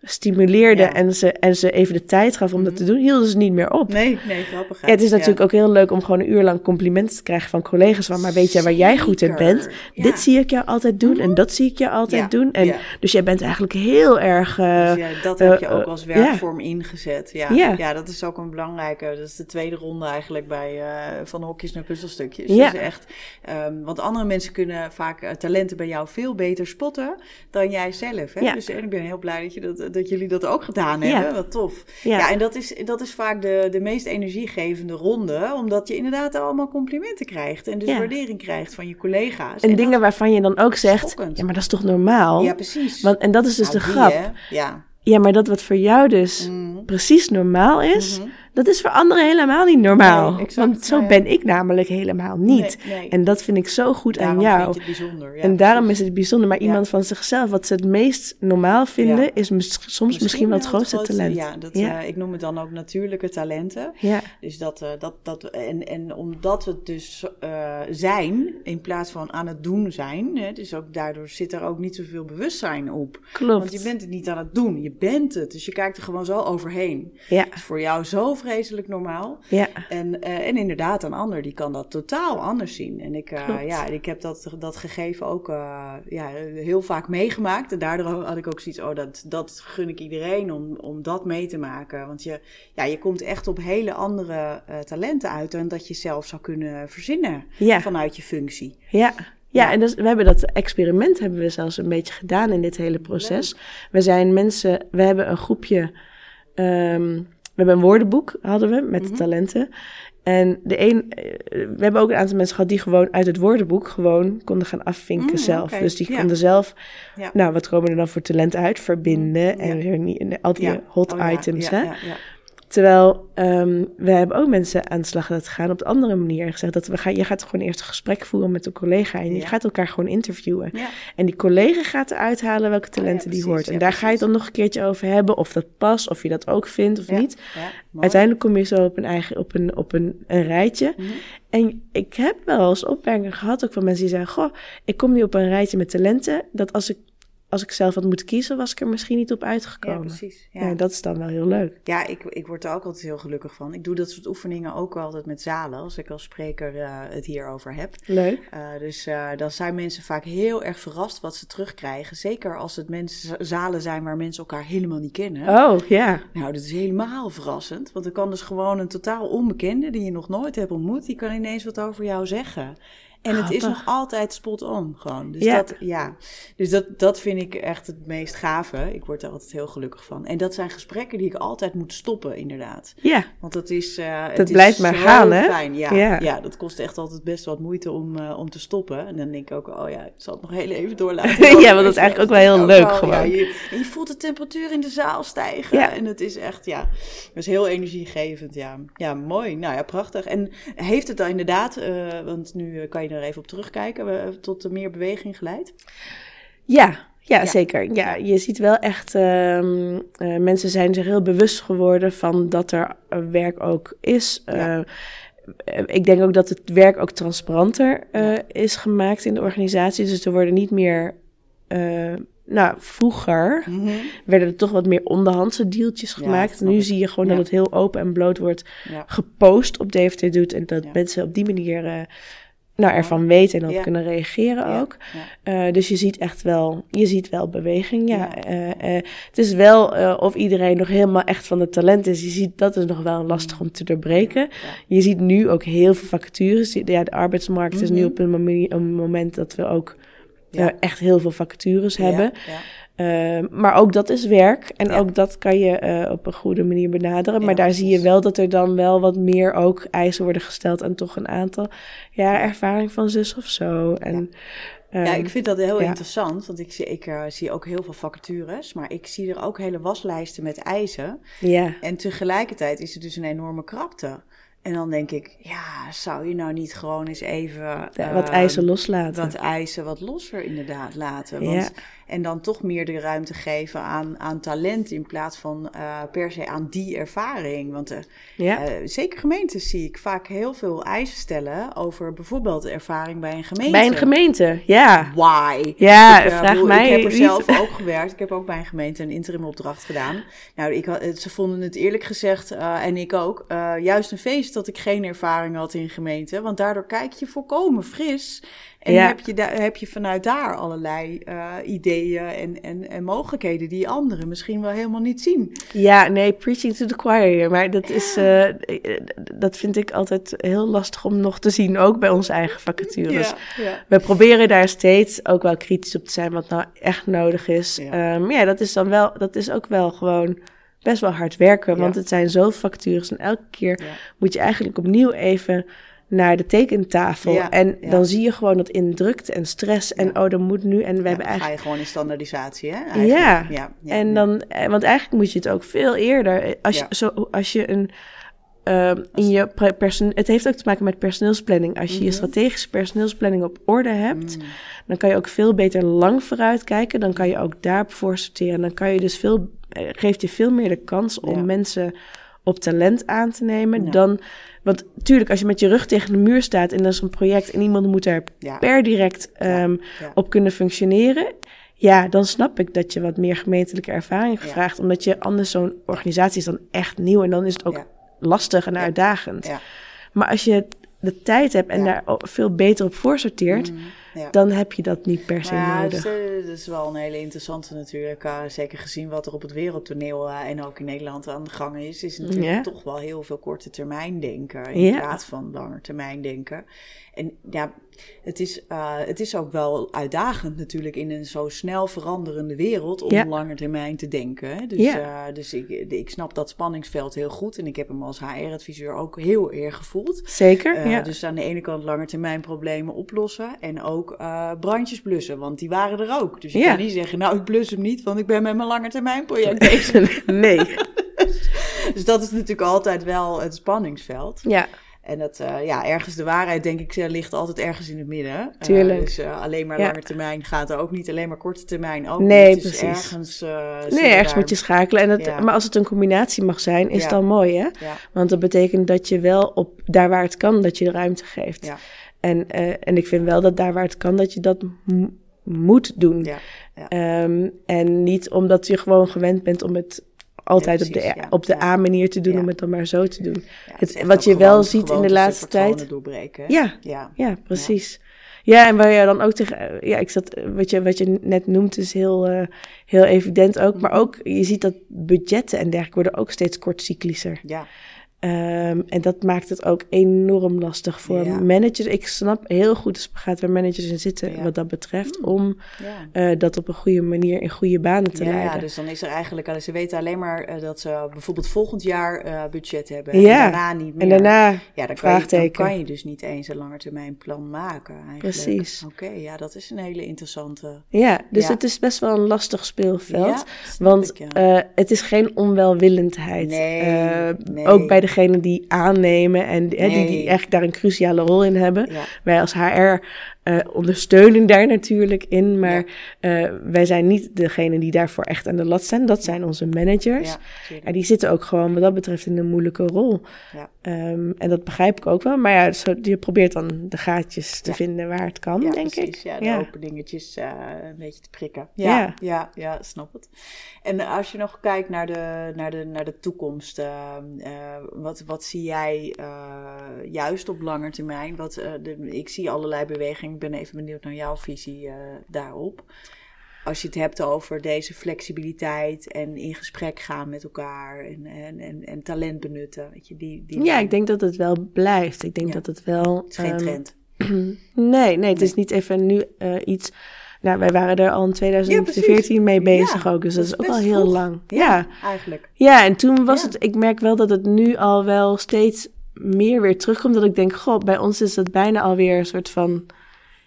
stimuleerde Mhm. Ja. Mhm. en, ze, en ze even de tijd gaf om dat te doen, hielden ze niet meer op. Nee, nee, grappig. Ja, het is Ja. natuurlijk ook heel leuk om gewoon een uur lang complimenten te krijgen van collega's. Van, maar weet je waar jij goed in bent? Dit zie ik jou altijd doen en dat zie ik jou altijd doen. En. Dus jij bent eigenlijk heel erg... eh, Dus dat heb je eh, ook als eh, werkvorm ingezet. Ja. Ja. Dat is ook een belangrijke. Dat is de tweede ronde eigenlijk bij van hokjes naar puzzelstukjes. Ja. Dus echt, ehm, want andere mensen kunnen vaak talenten bij jou veel beter spotten dan jij zelf. Hè? Ja. Dus en ik ben heel blij dat, je dat, dat jullie dat ook gedaan Ja. hebben. Wat tof. Ja. Ja, en dat is, dat is vaak de, de meest energiegevende ronde, omdat je inderdaad allemaal complimenten krijgt en dus Ja. waardering krijgt van je collega's. en dingen waarvan je dan ook zegt, schokkend. ja, maar dat is toch normaal? Ja, precies. Want, en dat is dus Nou, de die, grap. hè? Ja. Ja, maar dat wat voor jou dus Mm. precies normaal is, Mhm. Dat is voor anderen helemaal niet normaal. Nee, exact, want zo nou ja. ben ik namelijk helemaal niet. Nee, nee. En dat vind ik zo goed Daarom aan jou. vind je het bijzonder. Ja, en daarom precies. is het bijzonder. Maar Ja. iemand van zichzelf, wat ze het meest normaal vinden, is mis- soms misschien, wel het grootste talent. Ja, dat, eh, ik noem het dan ook natuurlijke talenten. ja. Dus dat, eh, dat, dat en, en omdat we het dus eh, zijn, in plaats van aan het doen zijn, hè, dus ook daardoor zit er ook niet zoveel bewustzijn op. klopt. Want je bent het niet aan het doen, je bent het. Dus je kijkt er gewoon zo overheen. Ja, is voor jou zo vreselijk normaal. ja, En, eh, en inderdaad, een ander die kan dat totaal anders zien. En ik, eh, ja, ik heb dat, dat gegeven ook eh, ja, heel vaak meegemaakt. En daardoor had ik ook zoiets, oh, dat, dat gun ik iedereen om, om dat mee te maken. Want je, ja, je komt echt op hele andere talenten uit dan dat je zelf zou kunnen verzinnen ja, vanuit je functie. ja. Ja. Ja, en dus, we hebben dat experiment hebben we zelfs een beetje gedaan in dit hele proces. We zijn mensen, we hebben een groepje, ehm, we hebben een woordenboek hadden we met Mhm. talenten. En de een, eh, we hebben ook een aantal mensen gehad die gewoon uit het woordenboek gewoon konden gaan afvinken Mm, zelf. Dus die ja. konden zelf, Ja. nou wat komen er dan voor talenten uit? Verbinden en Ja. weer niet, die hot Oh, items. ja, hè? Terwijl ehm, we hebben ook mensen aan de slag laten gaan op de andere manier. Gezegd dat we gaan, je gaat gewoon eerst een gesprek voeren met een collega en je Ja. gaat elkaar gewoon interviewen. Ja. En die collega gaat eruit halen welke talenten die precies, hoort. En daar ga je het dan nog een keertje over hebben of dat past, of je dat ook vindt of niet. Uiteindelijk kom je zo op een eigen, op een, op een, een rijtje. Mhm. En ik heb wel eens opmerkingen gehad ook van mensen die zeggen: Goh, ik kom nu op een rijtje met talenten. Dat als ik, als ik zelf had moeten kiezen, was ik er misschien niet op Ja, uitgekomen. precies. Ja. dat is dan wel heel leuk. Ja, ik, ik word er ook altijd heel gelukkig van. Ik doe dat soort oefeningen ook altijd met zalen, als ik als spreker eh, het hierover heb. Leuk. Uh, dus uh, dan zijn mensen vaak heel erg verrast wat ze terugkrijgen. Zeker als het mensen, zalen zijn waar mensen elkaar helemaal niet kennen. Oh, ja. Nou, dat is helemaal verrassend. Want er kan dus gewoon een totaal onbekende die je nog nooit hebt ontmoet, die kan ineens wat over jou zeggen. En het is nog altijd spot on gewoon. Dus, Ja. dat, ja. dus dat, dat vind ik echt het meest gave. Ik word er altijd heel gelukkig van. En dat zijn gesprekken die ik altijd moet stoppen, inderdaad. Ja, Want dat is. het Dat is blijft maar zo gaan, hè? Fijn. Ja, Ja. ja. dat kost echt altijd best wat moeite om, eh, om te stoppen. En dan denk ik ook, oh ja, ik zal het nog heel even door laten. <laughs> Ja, want dat is eigenlijk ook wel heel is leuk wel, gewoon. Ja, je, je voelt de temperatuur in de zaal stijgen. Ja. En het is echt, ja, dat is heel energiegevend. Ja, ja mooi. Nou ja, prachtig. En heeft het dan inderdaad, eh, want nu kan je er even op terugkijken, eh, tot meer beweging geleid? ja, ja, Ja. zeker. Ja, je ziet wel echt, ehm, eh, mensen zijn zich heel bewust geworden van dat er eh, werk ook is. Ja. Eh, ik denk ook dat het werk ook transparanter is gemaakt in de organisatie. Dus er worden niet meer, nou, vroeger werden er toch wat meer onderhandse dealtjes Ja, gemaakt. nu zie je gewoon dat het heel open en bloot wordt gepost op DFT doet. En dat mensen op die manier nou, ervan weten en op Ja. kunnen reageren Ja, ook. ja. Eh, dus je ziet echt wel, je ziet wel beweging. Ja. Eh, eh, het is wel of iedereen nog helemaal echt van het talent is. Je ziet dat is nog wel lastig om te doorbreken. Je ziet nu ook heel veel vacatures. Ja, de arbeidsmarkt is nu Mhm. op een, mom- een moment dat we ook Ja. echt heel veel vacatures hebben. Ja, ja. Eh, maar ook dat is werk. En Ja. ook dat kan je eh, op een goede manier benaderen. Ja, maar daar zie je wel dat er dan wel wat meer ook eisen worden gesteld aan toch een aantal jaar ervaring van zus of zo. En, Ja, ehm, ik vind dat heel interessant, want ik, zie, ik eh, zie ook heel veel vacatures, maar ik zie er ook hele waslijsten met eisen. ja. En tegelijkertijd is het dus een enorme krapte. En dan denk ik, ja, zou je nou niet gewoon eens even... Ja, wat ehm, eisen loslaten. Wat eisen wat losser inderdaad laten. Want, Ja. En dan toch meer de ruimte geven aan, aan talent in plaats van eh, per se aan die ervaring. Want ja. eh, zeker gemeentes zie ik vaak heel veel eisen stellen over bijvoorbeeld de ervaring bij een gemeente. Bij een gemeente, ja. Why? Ja, Ik, vraag mij Ik heb er niet. zelf <laughs> ook gewerkt. Ik heb ook bij een gemeente een interim opdracht gedaan. Nou, ik, ze vonden het eerlijk gezegd, en ik ook, juist een feest dat ik geen ervaring had in gemeente. Want daardoor kijk je volkomen fris. En Ja. heb, je da- heb je vanuit daar allerlei eh, ideeën en, en, en mogelijkheden die anderen misschien wel helemaal niet zien. Ja, nee, preaching to the choir. Maar dat is, eh, eh, dat vind ik altijd heel lastig om nog te zien, ook bij onze eigen vacatures. ja. We proberen daar steeds ook wel kritisch op te zijn wat nou echt nodig is. Ja. Ja, ja dat is dan wel, dat is ook wel gewoon best wel hard werken. Want het zijn zoveel vacatures en elke keer moet je eigenlijk opnieuw even naar de tekentafel. Ja, En ja. dan zie je gewoon dat in drukte en stress en oh, dan moet nu. En we hebben eigenlijk ga je gewoon in standaardisatie, hè? Ja. ja, en dan, eh, want eigenlijk moet je het ook veel eerder, eh, als, je, zo, als je een ehm, in je het heeft ook te maken met personeelsplanning. Als je je Mhm. strategische personeelsplanning op orde hebt, Mm. dan kan je ook veel beter lang vooruit kijken. Dan kan je ook daarop voor sorteren. Dan kan je dus veel, eh, geeft je veel meer de kans om mensen op talent aan te nemen dan. Want tuurlijk, als je met je rug tegen de muur staat en er is een project en iemand moet daar Ja. per direct ehm, Ja. op kunnen functioneren. Ja, dan snap ik dat je wat meer gemeentelijke ervaring Ja. vraagt. Omdat je anders zo'n organisatie is dan echt nieuw en dan is het ook lastig en uitdagend. Maar als je de tijd hebt en daar veel beter op voorsorteert, Mm, ja. dan heb je dat niet per se ja, nodig. eh, dat is wel een hele interessante natuurlijk. eh, zeker gezien wat er op het wereldtoneel eh, en ook in Nederland aan de gang is. Is natuurlijk Ja. toch wel heel veel korte termijn denken in Ja. plaats van langer termijn denken. En ja, het is, eh, het is ook wel uitdagend natuurlijk in een zo snel veranderende wereld om Ja. langer termijn te denken. Dus, Ja. eh, dus ik, ik snap dat spanningsveld heel goed. En ik heb hem als HR-adviseur ook heel erg gevoeld. Zeker, Eh, ja. Dus aan de ene kant langetermijn problemen oplossen en ook brandjes blussen, want die waren er ook. Dus je Ja. kan niet zeggen, nou ik blus hem niet, want ik ben met mijn langetermijnproject <laughs> bezig. nee. <laughs> dus dat is natuurlijk altijd wel het spanningsveld. Ja, En dat, eh, ja, ergens de waarheid denk ik ligt altijd ergens in het midden. Eh, Tuurlijk. dus eh, alleen maar Ja. lange termijn gaat er ook niet, alleen maar korte termijn ook Nee, niet. Dus precies. ergens... nee, ergens daar- moet je schakelen. En het, Ja. Maar als het een combinatie mag zijn, is Ja. het dan mooi, hè? Ja, Want dat betekent dat je wel op daar waar het kan, dat je de ruimte geeft. ja, En, eh, en ik vind wel dat daar waar het kan, dat je dat moet doen. ja. ja. Ehm, en niet omdat je gewoon gewend bent om het altijd Ja, op de, ja. op de Ja. A-manier te doen, om het dan maar zo te doen. Het- wat je wel ziet in de laatste tijd- doorbreken. Ja, Ja, precies. Ja, en waar je dan ook tegen, ja, ik zat, wat je, wat je net noemt is heel, eh, heel evident ook. Maar ook, je ziet dat budgetten en dergelijke worden ook steeds kortcyclischer. ja. Ehm, en dat maakt het ook enorm lastig voor Ja. managers. Ik snap heel goed de spagaat waar managers in zitten, Ja. Hmm. wat dat betreft, om ja. eh, dat op een goede manier in goede banen te leiden. ja, dus dan is er eigenlijk, ze weten alleen maar eh, dat ze bijvoorbeeld volgend jaar eh, budget hebben. En daarna niet meer. En daarna, ja, dan kan, je, dan kan je dus niet eens een langetermijnplan maken. Eigenlijk. Precies. Oké, ja, dat is een hele interessante. ja, dus het is best wel een lastig speelveld. Want ik, het is geen onwelwillendheid. Nee, nee. Ook bij degenen die aannemen en hè, die, die eigenlijk daar een cruciale rol in hebben. ja, Wij als HR eh, ondersteunen daar natuurlijk in, maar eh, wij zijn niet degene die daarvoor echt aan de lat staan. Dat zijn onze managers. ja. En die zitten ook gewoon wat dat betreft in een moeilijke rol. Ja. Ehm, en dat begrijp ik ook wel. Maar ja, zo, je probeert dan de gaatjes te vinden waar het kan, Ja, denk precies. ik. Ja, de ja. open dingetjes eh, een beetje te prikken. Ja, Ja. ja. snap het. En als je nog kijkt naar de, naar de, naar de toekomst, eh, eh, wat, wat zie jij juist op lange termijn? Wat, de, ik zie allerlei bewegingen. Ik ben even benieuwd naar jouw visie eh, daarop. Als je het hebt over deze flexibiliteit en in gesprek gaan met elkaar en, en, en, en talent benutten. Weet je, die, die Ja, ik denk dat het wel blijft. Ik denk Ja. dat het wel. Het is geen ehm, trend. <clears throat> Nee, nee, het is niet even nu eh, iets. Nou, wij waren er al in 2014 precies. mee bezig Ja, ook, dus dat, is ook al heel vroeg. lang. Ja. Eigenlijk. ja, en toen was Ja. het. Ik merk wel dat het nu al wel steeds meer weer terugkomt. Dat ik denk, goh, bij ons is dat bijna alweer een soort van.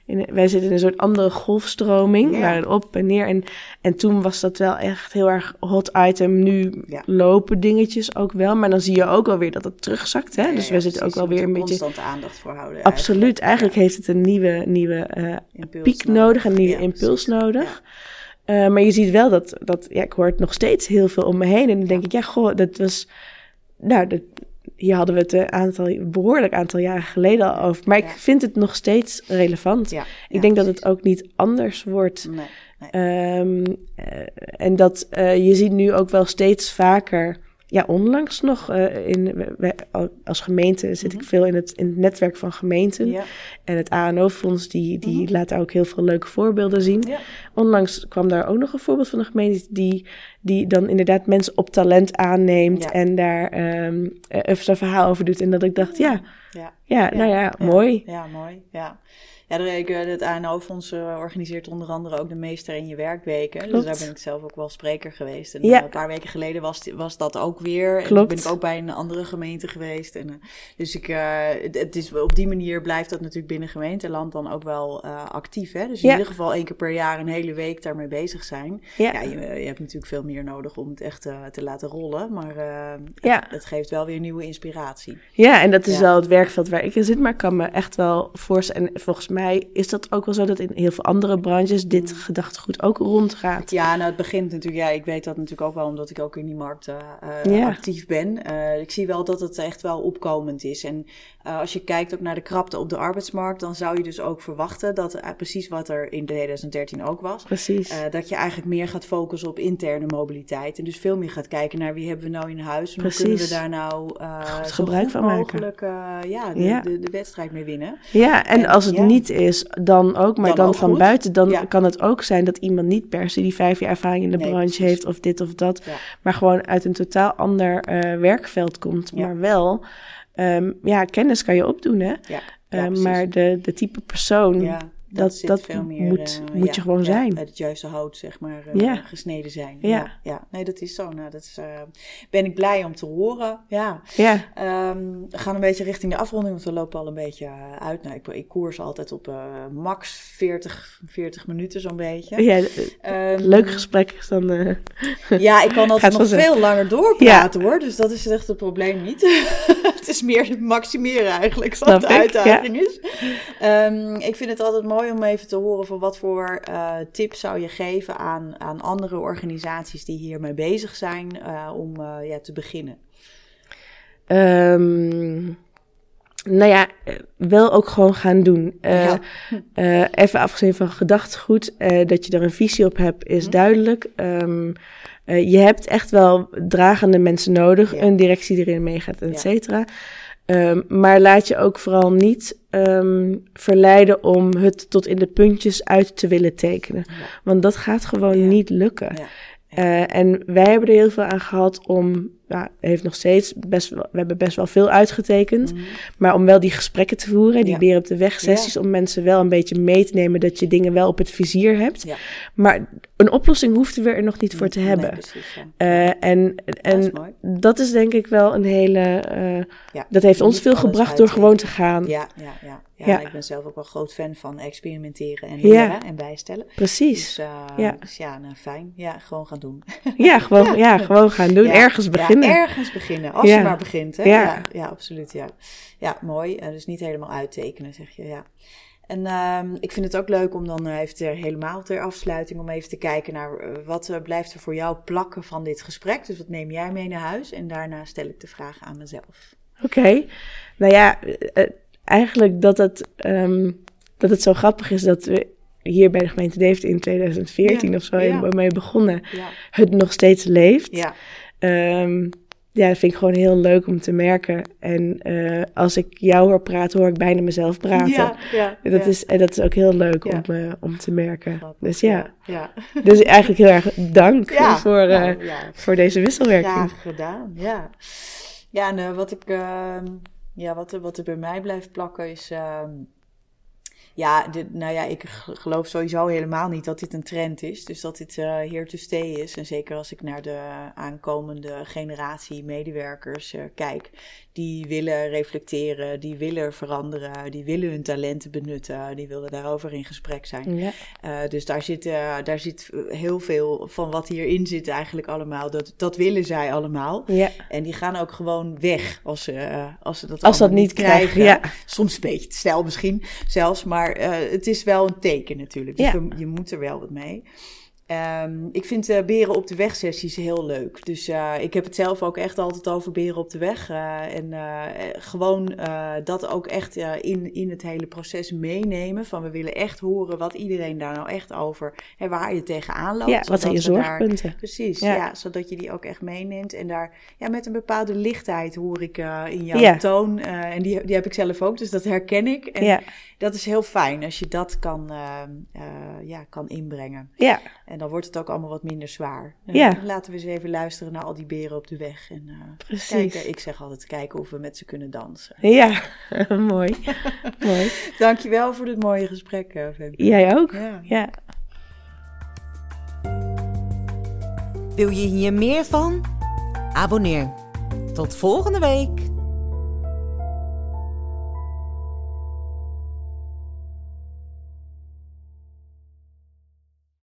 In, wij zitten in een soort andere golfstroming, waar het op en neer. En, en toen was dat wel echt heel erg hot item. Nu Ja. lopen dingetjes ook wel, maar dan zie je ook wel weer dat het terugzakt. Hè? Ja, dus ja, we zitten ook wel weer een er beetje. constant aandacht voor houden. Absoluut. Eigenlijk heeft het een nieuwe, nieuwe eh, piek nodig, een nieuwe impuls nodig. Eh, maar je ziet wel dat, dat, ja, ik hoor het nog steeds heel veel om me heen. En dan denk ik, ja, goh, dat was, nou, dat, hier hadden we het een aantal, een behoorlijk aantal jaren geleden al over. Maar ik vind het nog steeds relevant. Ja, ik denk dat het ook niet anders wordt. Nee, nee. Ehm, eh, en dat eh, je ziet nu ook wel steeds vaker. Ja, onlangs nog eh, in, als gemeente zit ik veel in het, in het netwerk van gemeenten. Mhm. ja, En het ANO-fonds die, die laat daar ook heel veel leuke voorbeelden zien. ja, Onlangs kwam daar ook nog een voorbeeld van een gemeente die, die dan inderdaad mensen op talent aanneemt Ja. en daar ehm eh, even zijn verhaal over doet. En dat ik dacht, ja, ja. ja, nou ja, mooi. Ja, mooi. Ja. Ja, het ANO-fonds organiseert onder andere ook de Meester in je Werkweken. Dus daar ben ik zelf ook wel spreker geweest. En ja. een paar weken geleden was, was dat ook weer. En Klopt. ben ik ook bij een andere gemeente geweest. En, dus ik, het is, op die manier blijft dat natuurlijk binnen gemeenteland dan ook wel actief. Hè? Dus in ieder geval één keer per jaar een hele week daarmee bezig zijn. Ja, je, je, hebt natuurlijk veel meer nodig om het echt te laten rollen. Maar ja. het, het, geeft wel weer nieuwe inspiratie. Ja, en dat is wel het werkveld waar ik in zit. Maar ik kan me echt wel voorstellen. En volgens mij is dat ook wel zo dat in heel veel andere branches dit mm. gedachtegoed ook rondgaat. Ja, nou het begint natuurlijk. Ja, ik weet dat natuurlijk ook wel omdat ik ook in die markt uh, actief ben. Uh, ik zie wel dat het echt wel opkomend is. En uh, als je kijkt ook naar de krapte op de arbeidsmarkt, dan zou je dus ook verwachten dat precies wat er in 2013 ook was. Precies. dat je eigenlijk meer gaat focussen op interne mobiliteit. En dus veel meer gaat kijken naar wie hebben we nou in huis. En hoe kunnen we daar nou goed gebruik van mogelijk, maken. ja, de, ja. De, de, wedstrijd mee winnen. Ja, en, als het niet is, dan ook. Maar dan, van buiten, dan kan het ook zijn dat iemand niet per se die vijf jaar ervaring in de branche heeft of dit of dat. Maar gewoon uit een totaal ander uh, werkveld komt. Maar wel, um, ja, kennis kan je opdoen, hè? Ja, uh, maar de, de type persoon dat, dat, veel meer, moet, uh, moet je gewoon ja, zijn. Uit het juiste hout, zeg maar, uh, gesneden zijn. Ja. ja. nee, dat is zo. Nou, dat is, uh, ben ik blij om te horen. Ja. ja. Um, we gaan een beetje richting de afronding, want we lopen al een beetje uit. Nou, ik, ik koers altijd op max 40, 40 minuten zo'n beetje. Ja, um, leuk gesprek is dan... ja, ik kan <laughs> altijd nog veel langer doorpraten hoor, dus dat is echt het probleem niet. <laughs> het is meer het maximeren eigenlijk, wat de uitdaging is. Um, ik vind het altijd mooi om even te horen van wat voor uh, tips zou je geven aan, aan andere organisaties die hiermee bezig zijn uh, om uh, ja, te beginnen. Um, nou ja, wel ook gewoon gaan doen. Ja. even afgezien van gedachtegoed, dat je er een visie op hebt, is hm. duidelijk. Um, je hebt echt wel dragende mensen nodig, ja. een directie die erin meegaat, et cetera. Um, maar laat je ook vooral niet um, verleiden om het tot in de puntjes uit te willen tekenen. Want dat gaat gewoon niet lukken. Ja. Uh, en wij hebben er heel veel aan gehad om ja, heeft nog steeds best wel, we hebben best wel veel uitgetekend. Mhm. Maar om wel die gesprekken te voeren, die ja. weer op de weg sessies, om mensen wel een beetje mee te nemen dat je dingen wel op het vizier hebt. Ja. Maar een oplossing hoefden we er nog niet voor te hebben. precies, uh, en en dat is, dat is, denk ik wel een hele. Uh, dat heeft ons veel gebracht door gewoon te gaan. Ja, ja, ja. Ja, ik ben zelf ook wel groot fan van experimenteren en leren en bijstellen. Precies. Dus, uh, ja. dus ja, nou, fijn. Ja, gewoon gaan doen. Ja, gewoon, <laughs> ja. gewoon gaan doen. Ergens beginnen. Ergens beginnen. Als je maar begint. Hè? Ja. Ja, absoluut. Ja, ja mooi. Uh, dus niet helemaal uittekenen, zeg je. Ja. En uh, ik vind het ook leuk om dan uh, even ter, helemaal ter afsluiting om even te kijken naar wat blijft er voor jou plakken van dit gesprek. Dus wat neem jij mee naar huis? En daarna stel ik de vraag aan mezelf. Oké. Nou ja, eigenlijk dat het, um, dat het zo grappig is dat we hier bij de gemeente Deventer in 2014 of zo ja. mee begonnen, ja. het nog steeds leeft. Ja. Um, ja, dat vind ik gewoon heel leuk om te merken. En uh, als ik jou hoor praten, hoor ik bijna mezelf praten. Ja, ja, dat, Is, en dat is ook heel leuk om, uh, om te merken. Dus ja. ja. Dus eigenlijk heel erg dank voor, uh, voor deze wisselwerking. Graag gedaan, ja. Ja, en wat ik ehm, ja, wat wat er bij mij blijft plakken is. Ja, nou ja, ik geloof sowieso helemaal niet dat dit een trend is. Dus dat dit uh, here to stay is. En zeker als ik naar de aankomende generatie medewerkers uh, kijk die willen reflecteren, die willen veranderen, die willen hun talenten benutten, die willen daarover in gesprek zijn. Ja. Uh, dus daar zit, uh, daar zit heel veel van wat hierin zit eigenlijk allemaal. Dat, dat willen zij allemaal. Ja. En die gaan ook gewoon weg als ze, uh, als ze dat, als dat niet krijgen. Ja. Soms een beetje te snel misschien zelfs, maar het is wel een teken natuurlijk. Dus je, je moet er wel wat mee. Um, ik vind uh, beren op de weg sessies heel leuk. Dus uh, ik heb het zelf ook echt altijd over beren op de weg. Uh, en gewoon dat ook echt in, in het hele proces meenemen. Van we willen echt horen wat iedereen daar nou echt over... en waar je tegenaan loopt. Ja, wat zijn je zorgpunten. Daar, precies, ja. Zodat je die ook echt meeneemt. En daar ja, met een bepaalde lichtheid hoor ik in jouw ja. toon. en die, die heb ik zelf ook, dus dat herken ik. En ja. dat is heel fijn als je dat kan, ja, kan inbrengen. Ja. En dan wordt het ook allemaal wat minder zwaar. Uh, Ja. Laten we eens even luisteren naar al die beren op de weg. En eh, Precies. kijken, ik zeg altijd kijken of we met ze kunnen dansen. Ja, <laughs> mooi. mooi. <laughs> Dankjewel voor dit mooie gesprek, eh, Femke. Jij ook? Ja. ja. Wil je hier meer van? Abonneer. Tot volgende week.